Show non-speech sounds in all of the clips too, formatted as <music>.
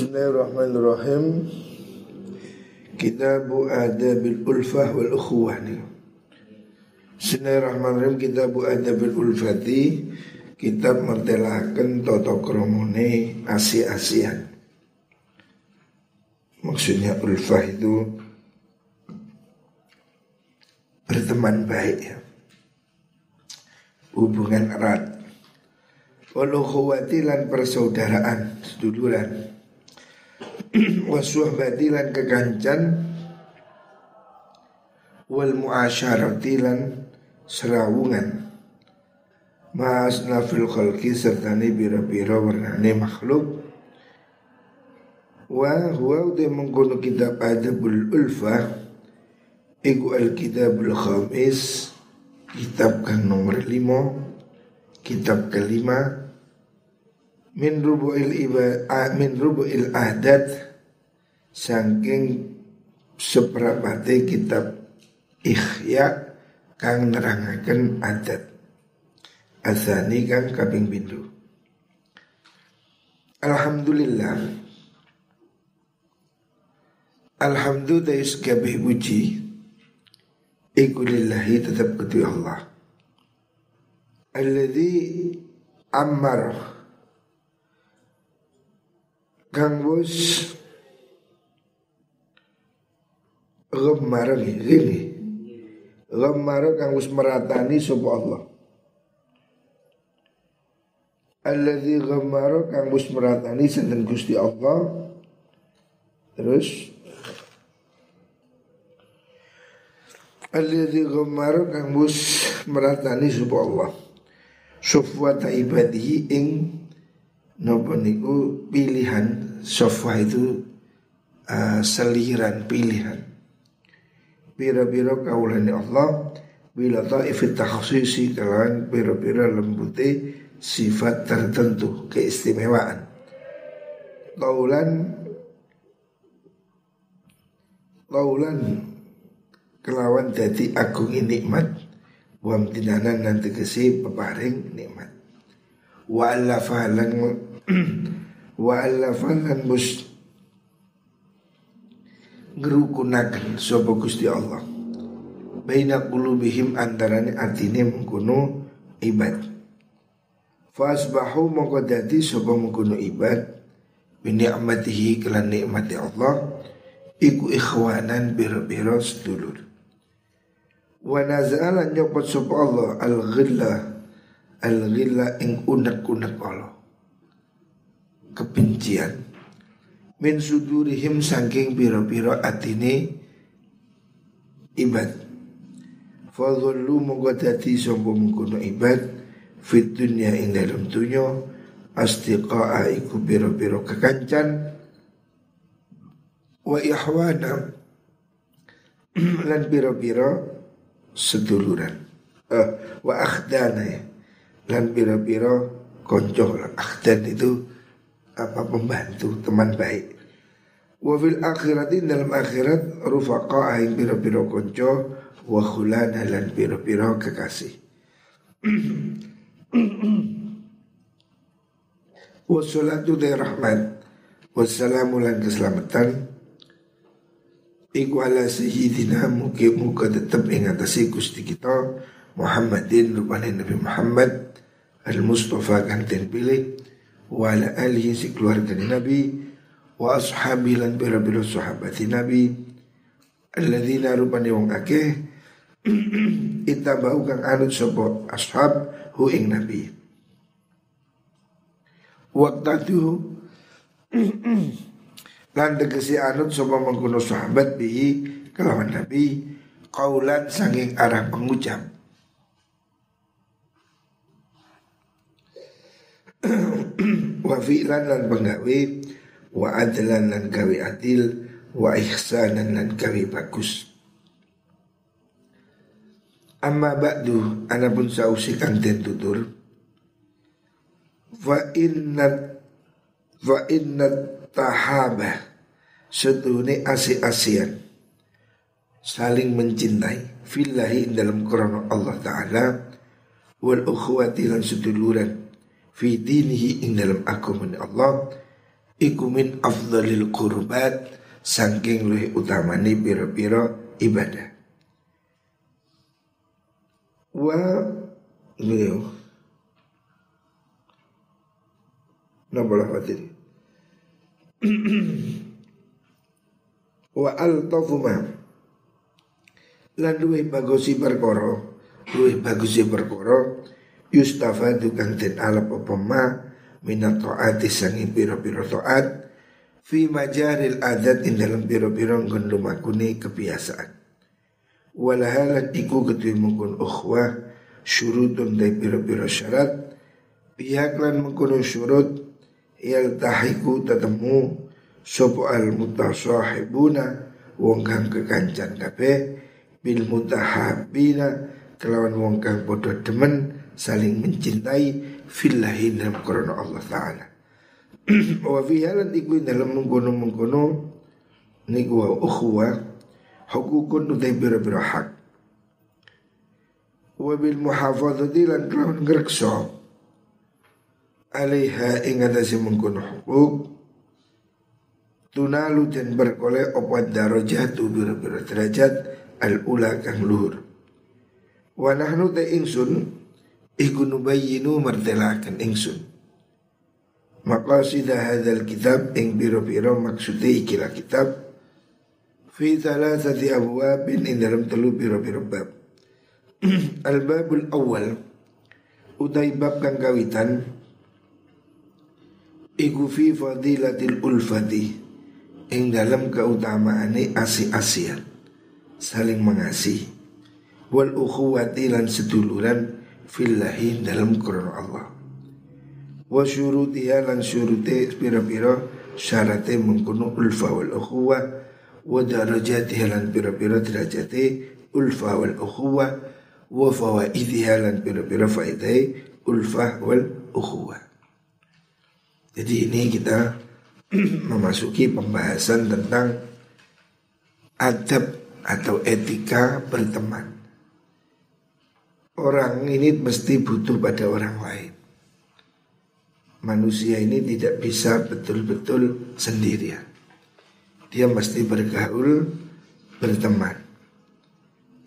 Bismillahirrahmanirrahim. Kitabu Adabil Ulfah wal Ukhuwah Bismillahirrahmanirrahim. Kitabu Adabil Ulfati Kitab mertelakan toto kromone Asia-Asian Maksudnya ulfah itu Berteman baik ya. Hubungan erat. Walau lan persaudaraan Seduluran wasuhbati lan kekancan wal muasyarati lan serawungan Mas nafil khalqi serta ni bira-bira warnane makhluk. Wa huwa udah mengkono kitab adabul ulfa. Iku al-kitabul khamis. Kitab kan nomor lima. Kitab kelima min rubu'il iba min rubu'il ahdat saking seprapate kitab ikhya kang nerangaken adat asani kang kaping bindu Alhamdulillah. Alhamdulillah kabeh puji. Iku lillahi tetap kedua Allah. Alladhi ammar Kang Bos. Gemar gini Gemar kang bos meratani sapa Allah. Alladzi gemar kang bos meratani seneng Gusti Allah? Terus? Alladzi gemar kang bos meratani sapa Allah? Sufwata ibadihi ing Nopo niku pilihan sofa itu uh, seliran pilihan. Bira-bira kaulani Allah Bila ta'ifit takhsisi kalawan bira-bira lembuti sifat tertentu keistimewaan. Kaulan Kaulan kelawan jadi agung nikmat Wam tinanan nanti kesi peparing nikmat. Wa lan <clears throat> wa alafan lan mus ngerukunakan sapa Gusti Allah. Baina qulubihim antarane atine mengkono ibad. Fasbahu mongko dadi sapa mengkono ibad. Bi ni'matihi kelan nikmati Allah. Iku ikhwanan biro-biro sedulur. Wa nazala nyopot sapa Allah al-ghilla. Al-ghilla ing unek-unek Allah kebencian. Min sudurihim saking piro-piro atine ibad. Fadhallu moga dadi sapa mengkono ibad fit dunya ing dalam dunya astiqaa iku piro-piro kekancan. Wa ihwana <clears throat> lan piro-piro seduluran. Uh, wa akhdana ya. Lan piro-piro konco akhdan itu apa pembantu teman baik. Wa fil akhirati dalam akhirat rufaqa aing piro-piro konco wa khulana lan piro-piro kekasih. <clears throat> Wassalatu dari rahmat Wassalamu lan keselamatan Iku ala sayyidina muki muka tetap ingatasi gusti kita Muhammadin rupanya Nabi Muhammad Al-Mustafa kantin pilih wa ala alihi si keluarga Nabi wa ashabi lan sahabati Nabi. Alladzina rupani wong akeh <clears throat> itabau kang anut sapa ashab hu ing Nabi. Waqtatu <clears throat> lan tegesi anut sapa mengkono sahabat bi kelawan Nabi kaulan sanging arah pengucap wa fi'lan lan penggawe wa adlan lan gawe adil wa ihsanan lan gawe bagus. Amma ba'du anapun sausi kang den tutur. Fa inna fa inna tahaba setune asi-asian saling mencintai fillahi dalam krono Allah taala wal ukhuwati lan seduluran fi dinihi ing dalam agama Allah iku min afdhalil qurbat saking luwih utamani pira-pira ibadah. Wa beliau Napa lafaz ini <clears throat> Wa al-tafuma Lan luwih bagusi perkara Luwih bagusi perkara Yustafadu kang den alap apa ma Minat ta'ati sangi piro-piro ta'at Fi majaril adat in dalam piro-piro Ngendumakuni kebiasaan. Walahalan iku ketui mungkun ukhwah Syurutun dari piro-piro syarat Pihak lan syurut Yaltahiku tetemu Sopo al mutasahibuna Wong kang kekancan kabeh Bil mutahabina Kelawan wong kang demen Saling mencintai Fillahi dalam korona Allah Ta'ala. <clears throat> Wa fihalan iku dalam mengkono-mengkono Niku wa ukhuwa hukukun utai bira-bira hak. Wabil muhafadzati lan kelawan ngrekso alaiha ing atase hukuk tunalu dan berkoleh opat darajat bira-bira derajat al ula kang luhur. Wa nahnu ta ingsun iku nubayyinu martelakan ingsun Maqasidah hadzal kitab ing biro-biro maksudnya ikilah kitab. Fi thalathati abwabin in dalam telu piro-piro bab. <clears throat> Al-babul awal utai bab kang kawitan iku fi fadilatil ulfati ing dalam keutamaane asi-asian saling mengasihi. Wal ukhuwati lan seduluran fillahi dalam krono Allah wa syurutiha lan syurute pira-pira syarate mengkono ulfa wal ukhuwah wa darajatiha lan pira-pira derajate ulfa wal ukhuwa wa fawaidha lan pira-pira faidai ulfa wal ukhuwa. Jadi ini kita <clears throat> memasuki pembahasan tentang adab atau etika berteman. Orang ini mesti butuh pada orang lain. Manusia ini tidak bisa betul-betul sendirian dia mesti bergaul berteman.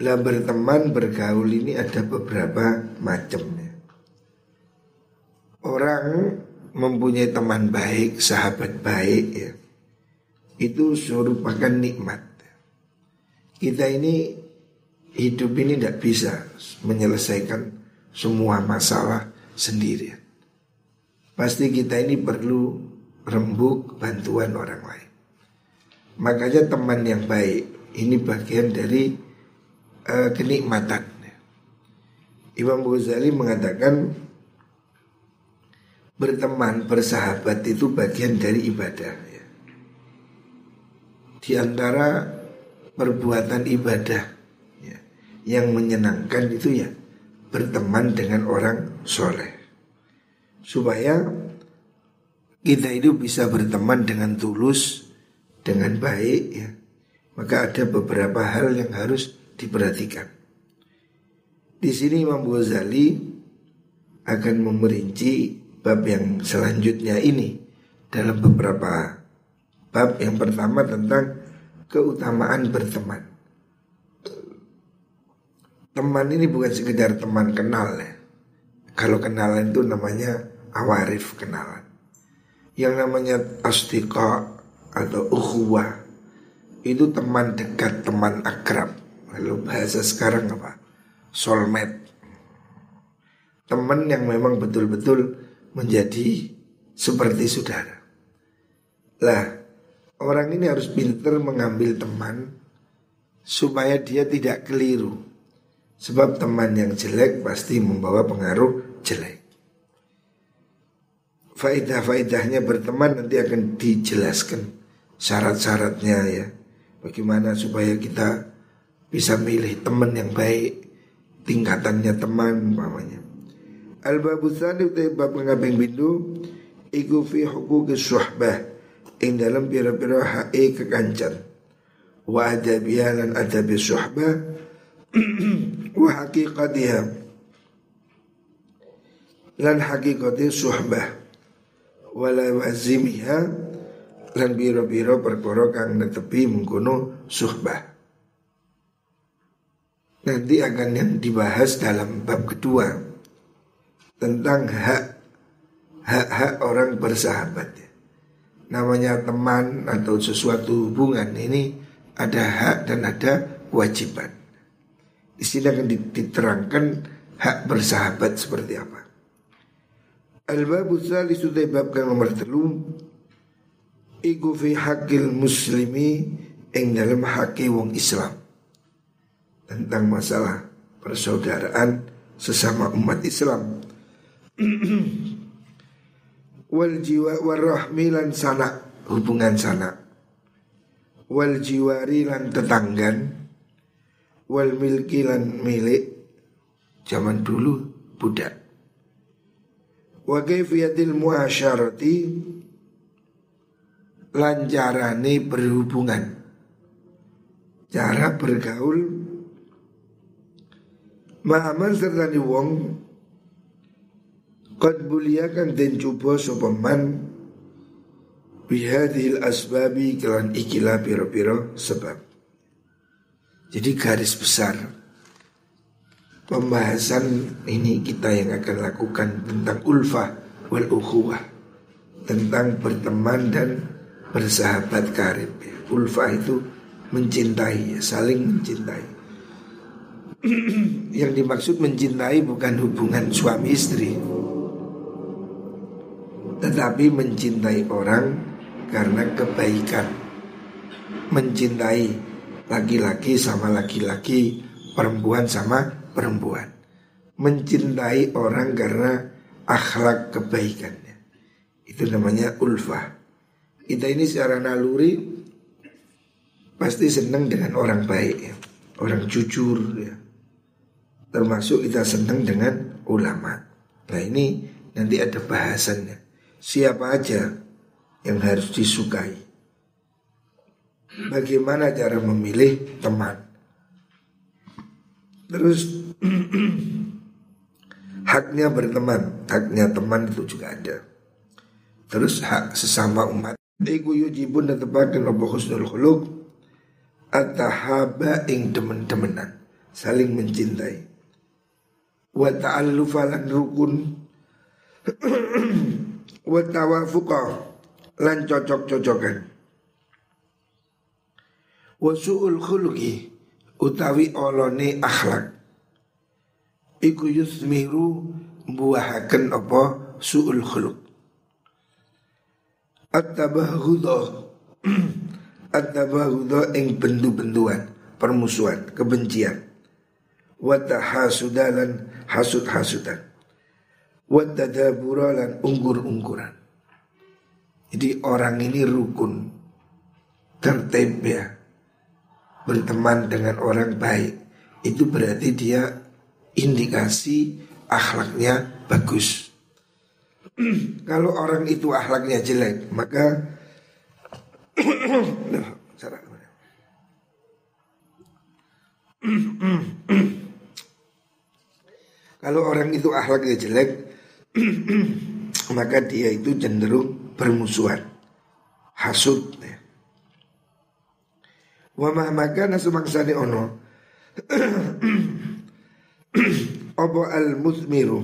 Lah berteman bergaul ini ada beberapa macamnya. Orang mempunyai teman baik, sahabat baik ya. Itu merupakan nikmat. Kita ini hidup ini tidak bisa menyelesaikan semua masalah sendirian. Pasti kita ini perlu rembuk bantuan orang lain. Makanya teman yang baik ini bagian dari uh, kenikmatan. Imam Ghazali mengatakan berteman, bersahabat itu bagian dari ibadah. Di antara perbuatan ibadah yang menyenangkan itu ya berteman dengan orang soleh. Supaya kita itu bisa berteman dengan tulus, dengan baik ya maka ada beberapa hal yang harus diperhatikan. Di sini Imam Ghazali akan memerinci bab yang selanjutnya ini dalam beberapa bab yang pertama tentang keutamaan berteman. Teman ini bukan sekedar teman kenal ya. Kalau kenalan itu namanya awarif kenalan. Yang namanya astika atau ukhuwah itu teman dekat, teman akrab. Lalu bahasa sekarang apa? Soulmate. Teman yang memang betul-betul menjadi seperti saudara. Lah, orang ini harus pintar mengambil teman supaya dia tidak keliru. Sebab teman yang jelek pasti membawa pengaruh jelek. Faidah-faidahnya berteman nanti akan dijelaskan syarat-syaratnya ya. Bagaimana supaya kita bisa milih teman yang baik, tingkatannya teman umpamanya. Al-babu tsani bab ngabeng bindu iku fi huquqis suhbah ing dalam pira-pira hae kekancan. Wa adabiya lan adabi suhbah <clears throat> wa haqiqatiha lan haqiqati suhbah wala wazimiha lan biro-biro perkara kang netepi mengkono suhbah. Nanti akan yang dibahas dalam bab kedua tentang hak hak-hak orang bersahabat. Namanya teman atau sesuatu hubungan ini ada hak dan ada kewajiban. Di sini akan diterangkan hak bersahabat seperti apa. Al-babu salisu bab nomor telu. Iku fi hakil muslimi ing dalam haki wong Islam. Tentang masalah persaudaraan sesama umat Islam. <clears throat> Wal jiwa warahmi lan sana hubungan sana wal jiwari lan tetanggan wal milki lan milik zaman dulu budak. Wa kaifiyatil muasyarati lancarane berhubungan. Cara bergaul. Ma'aman serta ni wong Qad buliakan dan coba sopaman Bihadil asbabi kelan ikilah piro-piro sebab Jadi garis besar Pembahasan ini kita yang akan lakukan tentang ulfah wal ukhuwah Tentang berteman dan bersahabat karib. Ulfah itu mencintai, saling mencintai. <clears throat> Yang dimaksud mencintai bukan hubungan suami istri, tetapi mencintai orang karena kebaikan. Mencintai laki-laki sama laki-laki, perempuan sama perempuan. Mencintai orang karena akhlak kebaikannya. Itu namanya ulfah. Kita ini secara naluri pasti senang dengan orang baik ya. Orang jujur ya. Termasuk kita senang dengan ulama. Nah ini nanti ada bahasannya. Siapa aja yang harus disukai. Bagaimana cara memilih teman. Terus <clears throat> haknya berteman, haknya teman itu juga ada. Terus hak sesama umat. Iku yujibun dan tepakan apa husnul khuluk Atahaba ing temen-temenan Saling mencintai Wa ta'allufa rukun <clears throat> Wa tawafuqa Lan cocok-cocokan Wa su'ul khuluki Utawi olone akhlak. Iku yusmiru Buahaken apa? Su'ul khuluk At-tabahudha. <clears throat> At-tabahudha ing bendu-benduan Permusuhan, kebencian. Watahasudalan hasud-hasudan Watadaburalan unggur-ungguran Jadi orang ini rukun Tertib ya Berteman dengan orang baik Itu berarti dia indikasi akhlaknya bagus <clears throat> kalau orang itu akhlaknya jelek, maka <clears throat> kalau orang itu akhlaknya jelek, <clears throat> maka dia itu cenderung bermusuhan, hasud. Ya. Wa ma makana sumangsane ono. Obo al musmiru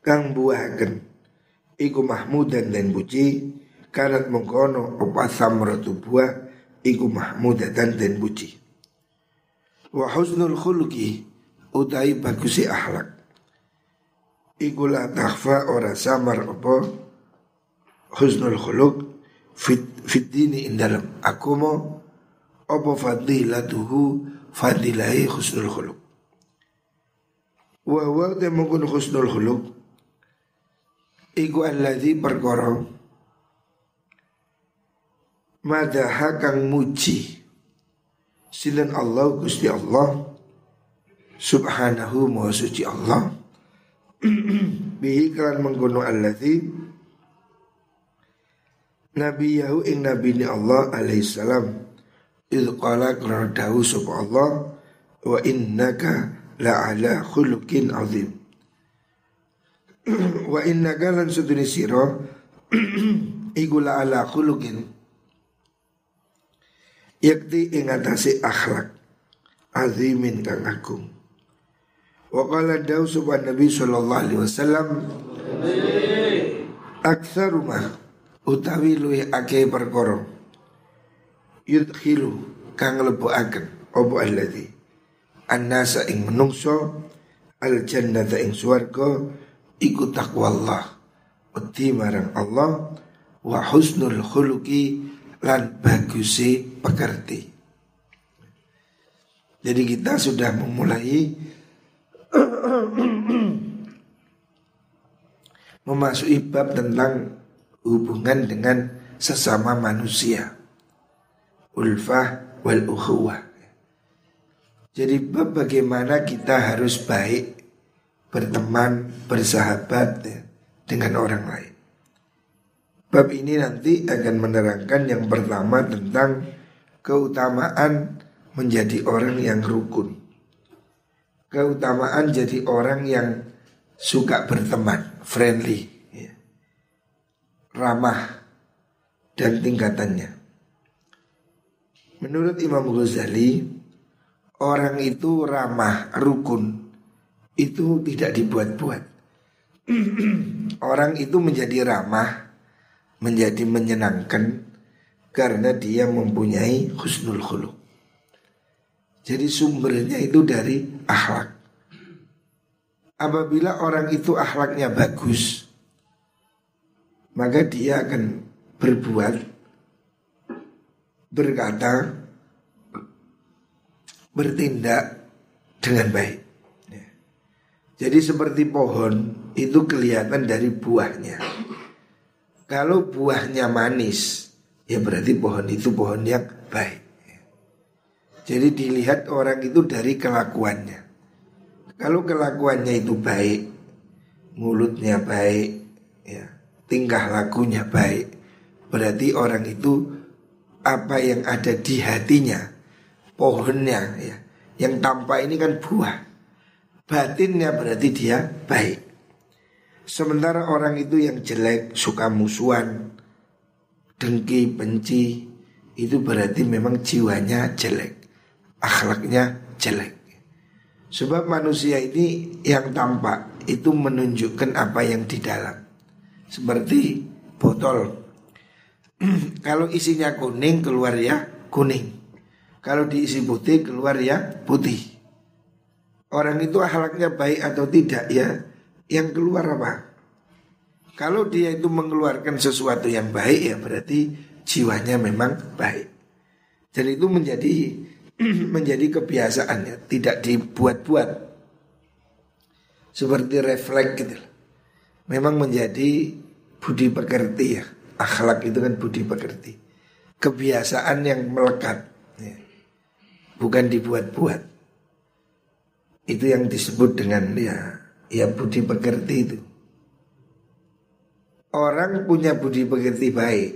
kang buahaken. Iku mahmudan dan puji. Kanat mengkono apa samratu buah iku mahmudatan dan puji. Wa husnul khuluqi utai bagusi akhlak. Iku la takhfa ora samar apa husnul khuluq fit, fit dini indalam akumo apa fadilatuhu? Fadilai husnul khuluq. Wa huwa mengkono husnul khuluq. Iku alladhi perkara. Madaha kang muji. Silan Allah Gusti Allah. Subhanahu Maha Suci Allah. <clears throat> Bihi kan mengkono alladhi Nabi Yahu ing Nabi ni Allah alaihi salam. Idh qala kerana dahu Allah Wa innaka la ala khulukin azim. <clears throat> Wa inna galan suduni siro <clears throat> iku la ala khuluqin. Yakti ing atase akhlak azimin kang agung. Wa qala subhan nabi sallallahu alaihi wasallam aktsaru ma utawi luwih akeh perkara yudkhilu kang lebuaken apa alladzi annasa ing menungso al jannata ing swarga iku takwa Allah wedi marang Allah wa husnul khuluqi lan bagusi pekerti. Jadi kita sudah memulai <clears throat> memasuki bab tentang hubungan dengan sesama manusia. Ulfah wal ukhuwah. Jadi bagaimana kita harus baik berteman, bersahabat ya, dengan orang lain. Bab ini nanti akan menerangkan yang pertama tentang keutamaan menjadi orang yang rukun. Keutamaan jadi orang yang suka berteman, friendly. Ramah dan tingkatannya. Menurut Imam Ghazali, orang itu ramah, rukun, itu tidak dibuat-buat. <clears throat> orang itu menjadi ramah menjadi menyenangkan karena dia mempunyai husnul khuluq. Jadi sumbernya itu dari akhlak. Apabila orang itu akhlaknya bagus, maka dia akan berbuat, berkata, bertindak dengan baik. Ya. Jadi seperti pohon itu kelihatan dari buahnya. Kalau buahnya manis, ya berarti pohon itu pohon yang baik. Jadi dilihat orang itu dari kelakuannya. Kalau kelakuannya itu baik, mulutnya baik, ya, tingkah lakunya baik, berarti orang itu apa yang ada di hatinya, pohonnya, ya, yang tampak ini kan buah, batinnya berarti dia baik. Sementara orang itu yang jelek, suka musuhan, dengki, benci, itu berarti memang jiwanya jelek, akhlaknya jelek. Sebab manusia ini yang tampak itu menunjukkan apa yang di dalam. Seperti botol. <clears throat> Kalau isinya kuning keluar ya kuning. Kalau diisi putih keluar ya putih. Orang itu akhlaknya baik atau tidak ya yang keluar apa? Kalau dia itu mengeluarkan sesuatu yang baik ya berarti jiwanya memang baik. Dan itu menjadi <clears throat> menjadi kebiasaannya, tidak dibuat-buat. Seperti refleks gitu. Memang menjadi budi pekerti ya. Akhlak itu kan budi pekerti. Kebiasaan yang melekat. Ya. Bukan dibuat-buat. Itu yang disebut dengan ya ya budi pekerti itu. Orang punya budi pekerti baik,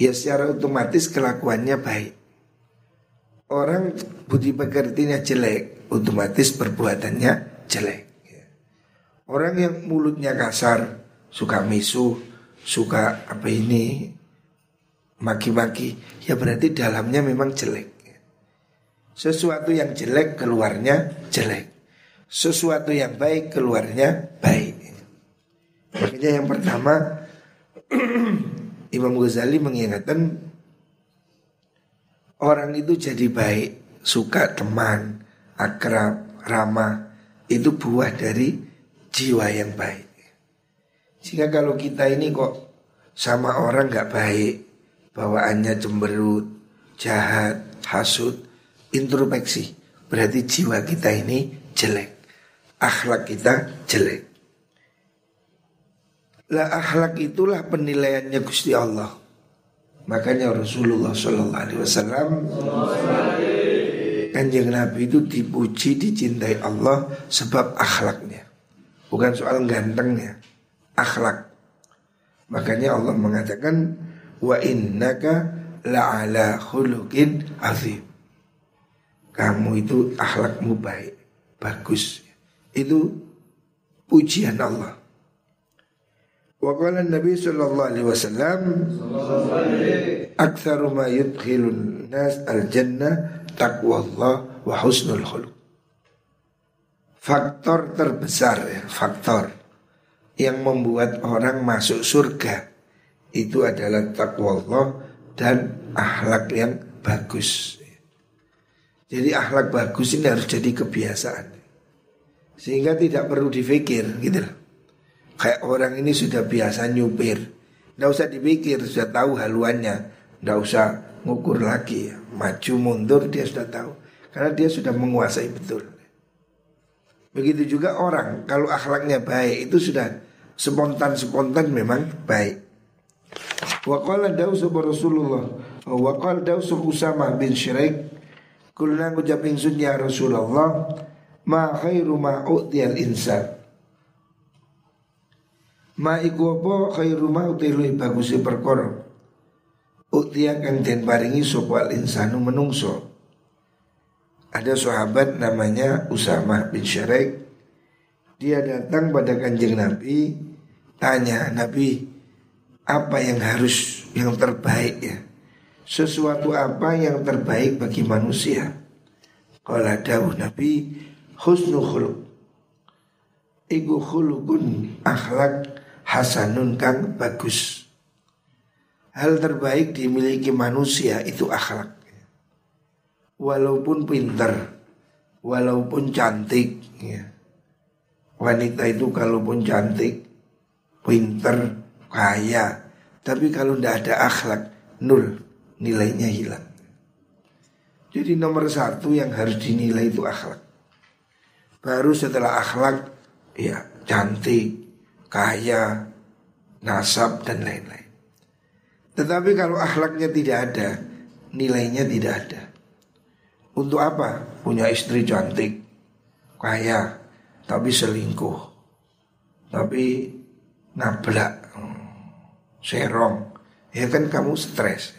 ya secara otomatis kelakuannya baik. Orang budi pekertinya jelek, otomatis perbuatannya jelek. Orang yang mulutnya kasar, suka misu, suka apa ini, maki-maki, ya berarti dalamnya memang jelek. Sesuatu yang jelek keluarnya jelek sesuatu yang baik keluarnya baik. Makanya yang pertama <clears throat> Imam Ghazali mengingatkan orang itu jadi baik, suka teman, akrab, ramah itu buah dari jiwa yang baik. Sehingga kalau kita ini kok sama orang nggak baik, bawaannya cemberut, jahat, hasut, introspeksi, berarti jiwa kita ini jelek akhlak kita jelek. Lah akhlak itulah penilaiannya Gusti Allah. Makanya Rasulullah Shallallahu Alaihi Wasallam Kanjeng Nabi itu dipuji, dicintai Allah sebab akhlaknya. Bukan soal gantengnya, akhlak. Makanya Allah mengatakan wa innaka la'ala khuluqin azim. Kamu itu akhlakmu baik, bagus. Itu pujian Allah. Wa qala Nabi sallallahu alaihi wasallam Aktsaru ma yudkhilun nas al-jannah taqwallah wa husnul khuluq. Faktor terbesar ya, faktor yang membuat orang masuk surga itu adalah takwa Allah dan akhlak yang bagus. Jadi akhlak bagus ini harus jadi kebiasaan. Sehingga tidak perlu dipikir gitu loh. Kayak orang ini sudah biasa nyupir Tidak usah dipikir, sudah tahu haluannya Tidak usah ngukur lagi Maju mundur dia sudah tahu Karena dia sudah menguasai betul Begitu juga orang Kalau akhlaknya baik itu sudah Spontan-spontan memang baik. Wa Daus Rasulullah Wa Daus Usama bin Syiraik Kulna ngucap ingsun ya Rasulullah Ma khairu ma u'tiyal insan. Ma iku apa? Khairu ma utilu bagusi perkara. Utia kang den paringi sapa insanu menungso Ada sahabat namanya Usama bin Syarek Dia datang pada kanjeng Nabi Tanya Nabi Apa yang harus yang terbaik ya Sesuatu apa yang terbaik bagi manusia Kalau dawuh Nabi Husnul khuluq Iku khulukun akhlak hasanun kang bagus. Hal terbaik dimiliki manusia itu akhlak. Walaupun pinter, walaupun cantik, ya. wanita itu kalaupun cantik, pinter, kaya, tapi kalau tidak ada akhlak, nul, nilainya hilang. Jadi nomor satu yang harus dinilai itu akhlak. Baru setelah akhlak, ya cantik, kaya, nasab dan lain-lain. Tetapi kalau akhlaknya tidak ada, nilainya tidak ada. Untuk apa? Punya istri cantik, kaya, tapi selingkuh, tapi nablak, serong, ya kan kamu stres.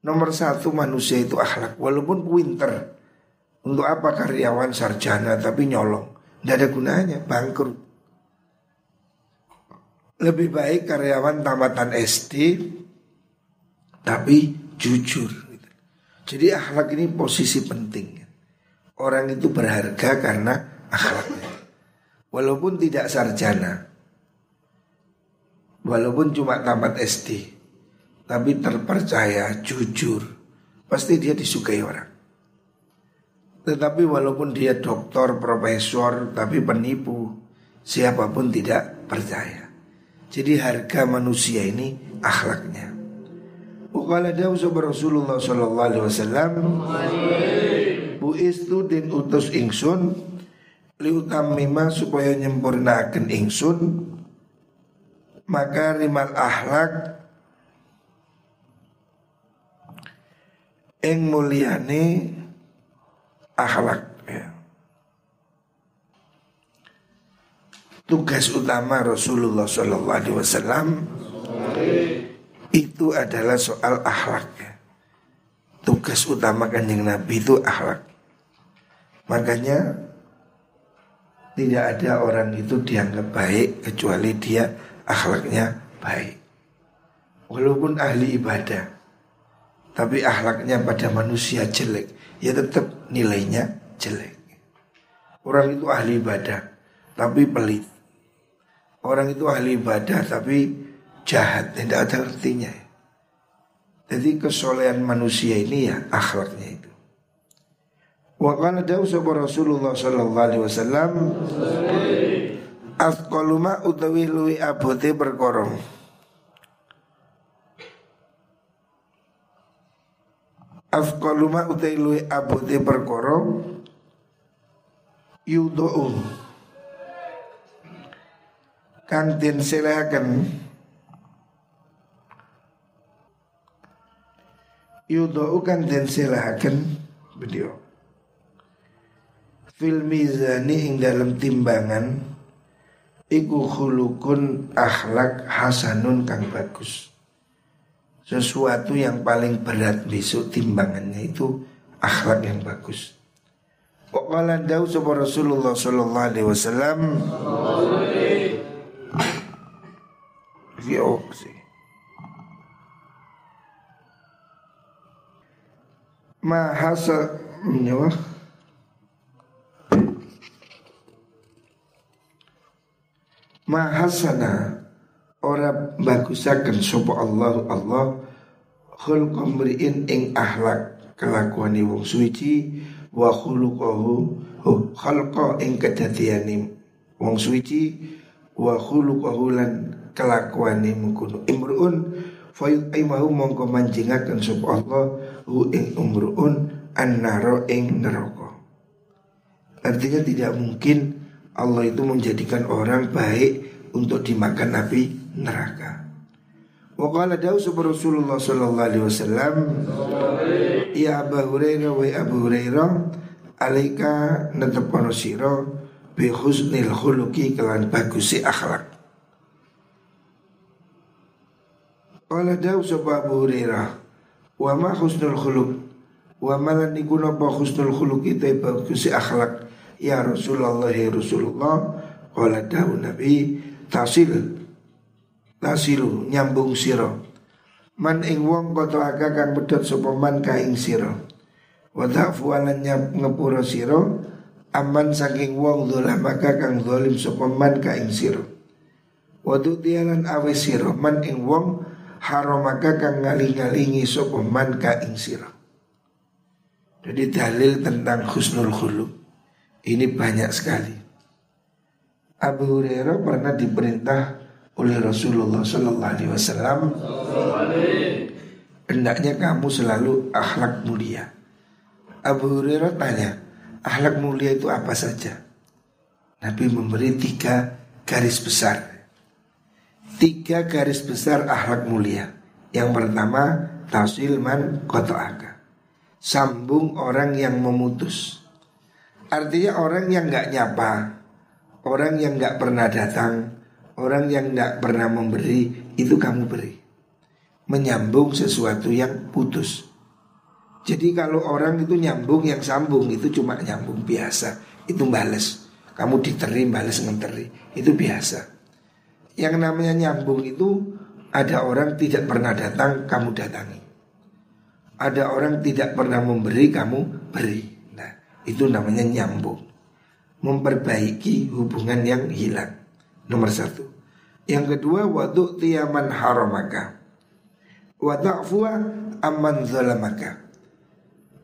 Nomor satu manusia itu akhlak, walaupun pinter. Untuk apa karyawan sarjana tapi nyolong? Tidak ada gunanya, bangkrut. Lebih baik karyawan tamatan SD tapi jujur. Jadi akhlak ini posisi penting. Orang itu berharga karena akhlaknya. Walaupun tidak sarjana. Walaupun cuma tamat SD. Tapi terpercaya, jujur. Pasti dia disukai orang. Tetapi walaupun dia doktor, profesor, tapi penipu. Siapa pun tidak percaya. Jadi harga manusia ini akhlaknya. Wakala dawu Rasulullah sallallahu alaihi wasallam Bu istu din utus ingsun liutamima supaya nyempurnakan ingsun maka rimal akhlak ing mulyane akhlak. Tugas utama Rasulullah Shallallahu Alaihi Wasallam itu adalah soal akhlak. Tugas utama kanjeng Nabi itu akhlak. Makanya tidak ada orang itu dianggap baik kecuali dia akhlaknya baik. Walaupun ahli ibadah, tapi akhlaknya pada manusia jelek, ya tetap nilainya jelek. Orang itu ahli ibadah, tapi pelit. Orang itu ahli ibadah tapi jahat, tidak ada artinya. Jadi kesolehan manusia ini ya akhlaknya itu. Wa qala dawu Rasulullah sallallahu alaihi wasallam Afqalu ma utawi luwi abote perkara. Afqalu ma utawi luwi abote perkara yudu'u kang den selaken yudau kang den selaken beliau. Fil mizani ing dalam timbangan iku khulukun akhlak hasanun kang bagus. Sesuatu yang paling berat besok timbangannya itu akhlak yang bagus. Waqala dawu Rasulullah sallallahu alaihi wasallam? Vio Mahasa menyawa Mahasana Orang bagusakan Sopo Allah Allah Khulqa mri'in ing ahlak Kelakuani wong suci Wa khuluqahu Khalqa ing kedatiani Wong suci Wa khuluqahu lan kelakuani mengkuno Imru'un Fayut aimahu mongko manjingakan Sopo Allah Hu ing umru'un An-naro ing neraka Artinya tidak mungkin Allah itu menjadikan orang baik untuk dimakan api neraka. Wa qala dawu Rasulullah sallallahu alaihi wasallam Ya Abu Hurairah wa Abu Hurairah alaika netepono sira bi husnil khuluqi kelan bagusi akhlak. Qala dawu Abu Hurairah wa ma husnul khuluq? Wa malan niku napa husnul khuluqi te bagusi akhlak? Ya Rasulullah ya Rasulullah Qala dawu Nabi Tasil. Tasilu nyambung siro Man ing wong koto aga kang medot sopo man ka ing siro Wadafu alan ngepuro siro Aman saking wong dolah maka kang dolim sopo man ka ing siro Wadu tialan awe siro Man ing wong haromaka kang ngaling-ngalingi sopo man ka ing siro Jadi dalil tentang khusnul khuluk ini banyak sekali. Abu Hurairah pernah diperintah oleh Rasulullah Sallallahu Alaihi Wasallam. Hendaknya kamu selalu akhlak mulia. Abu Hurairah tanya, akhlak mulia itu apa saja? Nabi memberi tiga garis besar. Tiga garis besar akhlak mulia. Yang pertama, tasil man kotoaka. Sambung orang yang memutus. Artinya orang yang nggak nyapa, orang yang nggak pernah datang, orang yang nggak pernah memberi, itu kamu beri. Menyambung sesuatu yang putus. Jadi kalau orang itu nyambung yang sambung itu cuma nyambung biasa, itu bales. Kamu diteri bales ngenteri, itu biasa. Yang namanya nyambung itu ada orang tidak pernah datang, kamu datangi. Ada orang tidak pernah memberi, kamu beri. Itu namanya nyambung. Memperbaiki hubungan yang hilang. Nomor satu. Yang kedua Waduk tiyaman haramaka. Wada'fuwa aman zalamaka.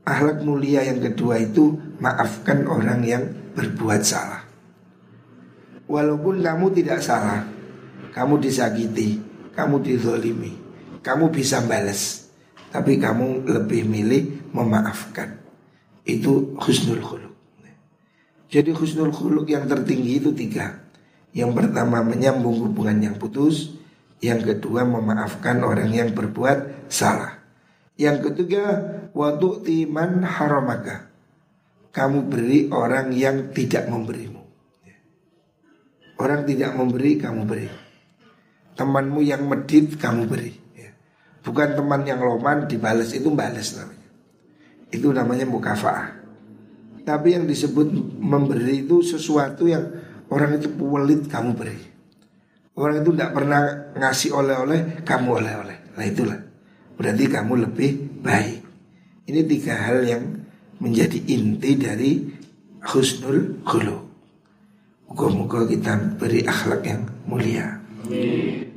Ahlak mulia yang kedua itu Maafkan orang yang berbuat salah. Walaupun kamu tidak salah Kamu disakiti Kamu dizolimi Kamu bisa balas Tapi kamu lebih milih memaafkan itu husnul khuluk. Jadi husnul khuluk yang tertinggi itu tiga. Yang pertama menyambung hubungan yang putus, yang kedua memaafkan orang yang berbuat salah. Yang ketiga waktu timan haramaka. Kamu beri orang yang tidak memberimu. Orang tidak memberi kamu beri. Temanmu yang medit kamu beri. Bukan teman yang loman dibalas itu balas namanya. Itu namanya mukafaah. Tapi yang disebut memberi itu sesuatu yang orang itu pelit kamu beri. Orang itu tidak pernah ngasih oleh-oleh, kamu oleh-oleh. Nah itulah. Berarti kamu lebih baik. Ini tiga hal yang menjadi inti dari husnul khuluq. Moga-moga kita beri akhlak yang mulia. Amém.